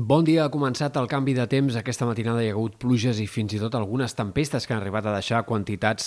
Bon dia, ha començat el canvi de temps. Aquesta matinada hi ha hagut pluges i fins i tot algunes tempestes que han arribat a deixar quantitats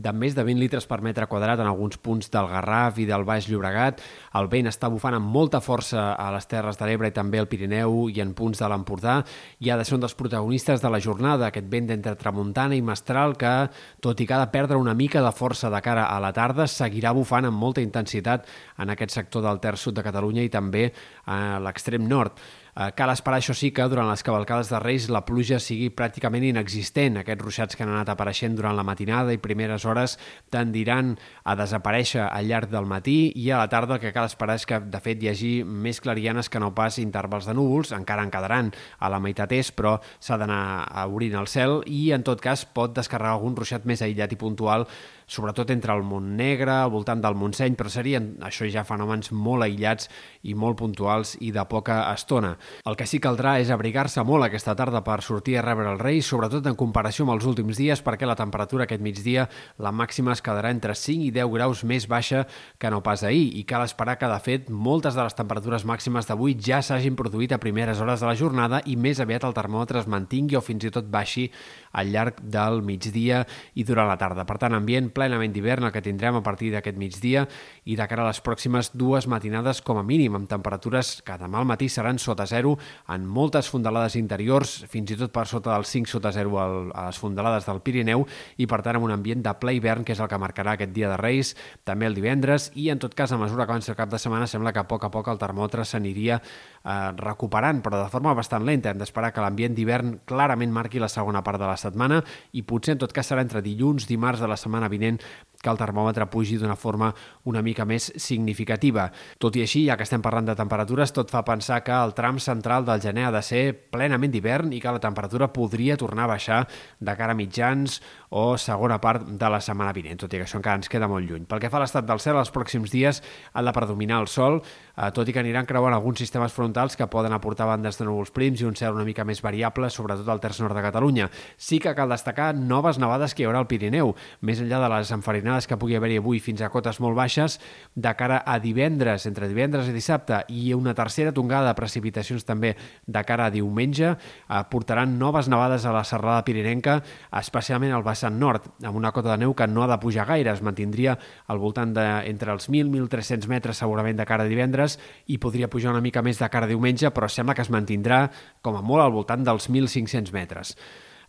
de més de 20 litres per metre quadrat en alguns punts del Garraf i del Baix Llobregat. El vent està bufant amb molta força a les Terres de l'Ebre i també al Pirineu i en punts de l'Empordà. I ha de ser un dels protagonistes de la jornada, aquest vent d'entre tramuntana i mestral que, tot i que ha de perdre una mica de força de cara a la tarda, seguirà bufant amb molta intensitat en aquest sector del terç sud de Catalunya i també a l'extrem nord. Eh, cal esperar, això sí, que durant les cavalcades de Reis la pluja sigui pràcticament inexistent. Aquests ruixats que han anat apareixent durant la matinada i primeres hores tendiran a desaparèixer al llarg del matí i a la tarda el que cal esperar és que, de fet, hi hagi més clarianes que no pas intervals de núvols. Encara en quedaran a la meitat est, però s'ha d'anar obrint el cel i, en tot cas, pot descarregar algun ruixat més aïllat i puntual sobretot entre el Montnegre, al voltant del Montseny, però serien això ja fenòmens molt aïllats i molt puntuals i de poca estona. El que sí caldrà és abrigar-se molt aquesta tarda per sortir a rebre el rei, sobretot en comparació amb els últims dies, perquè la temperatura aquest migdia, la màxima es quedarà entre 5 i 10 graus més baixa que no pas ahir, i cal esperar que, de fet, moltes de les temperatures màximes d'avui ja s'hagin produït a primeres hores de la jornada i més aviat el termòmetre es mantingui o fins i tot baixi al llarg del migdia i durant la tarda. Per tant, ambient plenament d'hivern el que tindrem a partir d'aquest migdia i de cara a les pròximes dues matinades com a mínim, amb temperatures que demà al matí seran sota zero en moltes fondalades interiors, fins i tot per sota dels 5 sota zero a les fondalades del Pirineu i per tant amb un ambient de ple hivern que és el que marcarà aquest dia de Reis, també el divendres i en tot cas a mesura que avança el cap de setmana sembla que a poc a poc el termòmetre s'aniria eh, recuperant, però de forma bastant lenta. Hem d'esperar que l'ambient d'hivern clarament marqui la segona part de la setmana i potser en tot cas serà entre dilluns, dimarts de la setmana vinent in, que el termòmetre pugi d'una forma una mica més significativa. Tot i així, ja que estem parlant de temperatures, tot fa pensar que el tram central del gener ha de ser plenament d'hivern i que la temperatura podria tornar a baixar de cara a mitjans o segona part de la setmana vinent, tot i que això encara ens queda molt lluny. Pel que fa a l'estat del cel, els pròxims dies ha de predominar el sol, eh, tot i que aniran creuant alguns sistemes frontals que poden aportar bandes de núvols prims i un cel una mica més variable, sobretot al terç nord de Catalunya. Sí que cal destacar noves nevades que hi haurà al Pirineu, més enllà de les enfarinades matinades que pugui haver-hi avui fins a cotes molt baixes, de cara a divendres, entre divendres i dissabte, i una tercera tongada de precipitacions també de cara a diumenge, eh, portaran noves nevades a la serrada pirinenca, especialment al vessant nord, amb una cota de neu que no ha de pujar gaire, es mantindria al voltant de entre els 1.000-1.300 metres segurament de cara a divendres i podria pujar una mica més de cara a diumenge, però sembla que es mantindrà com a molt al voltant dels 1.500 metres.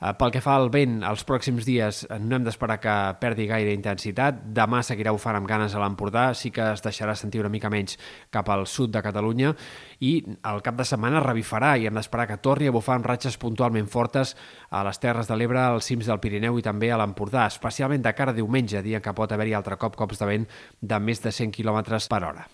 Eh, pel que fa al vent, els pròxims dies eh, no hem d'esperar que perdi gaire intensitat. Demà seguirà bufant amb ganes a l'Empordà, sí que es deixarà sentir una mica menys cap al sud de Catalunya i el cap de setmana revifarà i hem d'esperar que torni a bufar amb ratxes puntualment fortes a les Terres de l'Ebre, als cims del Pirineu i també a l'Empordà, especialment de cara a diumenge, dia que pot haver-hi altre cop cops de vent de més de 100 km per hora.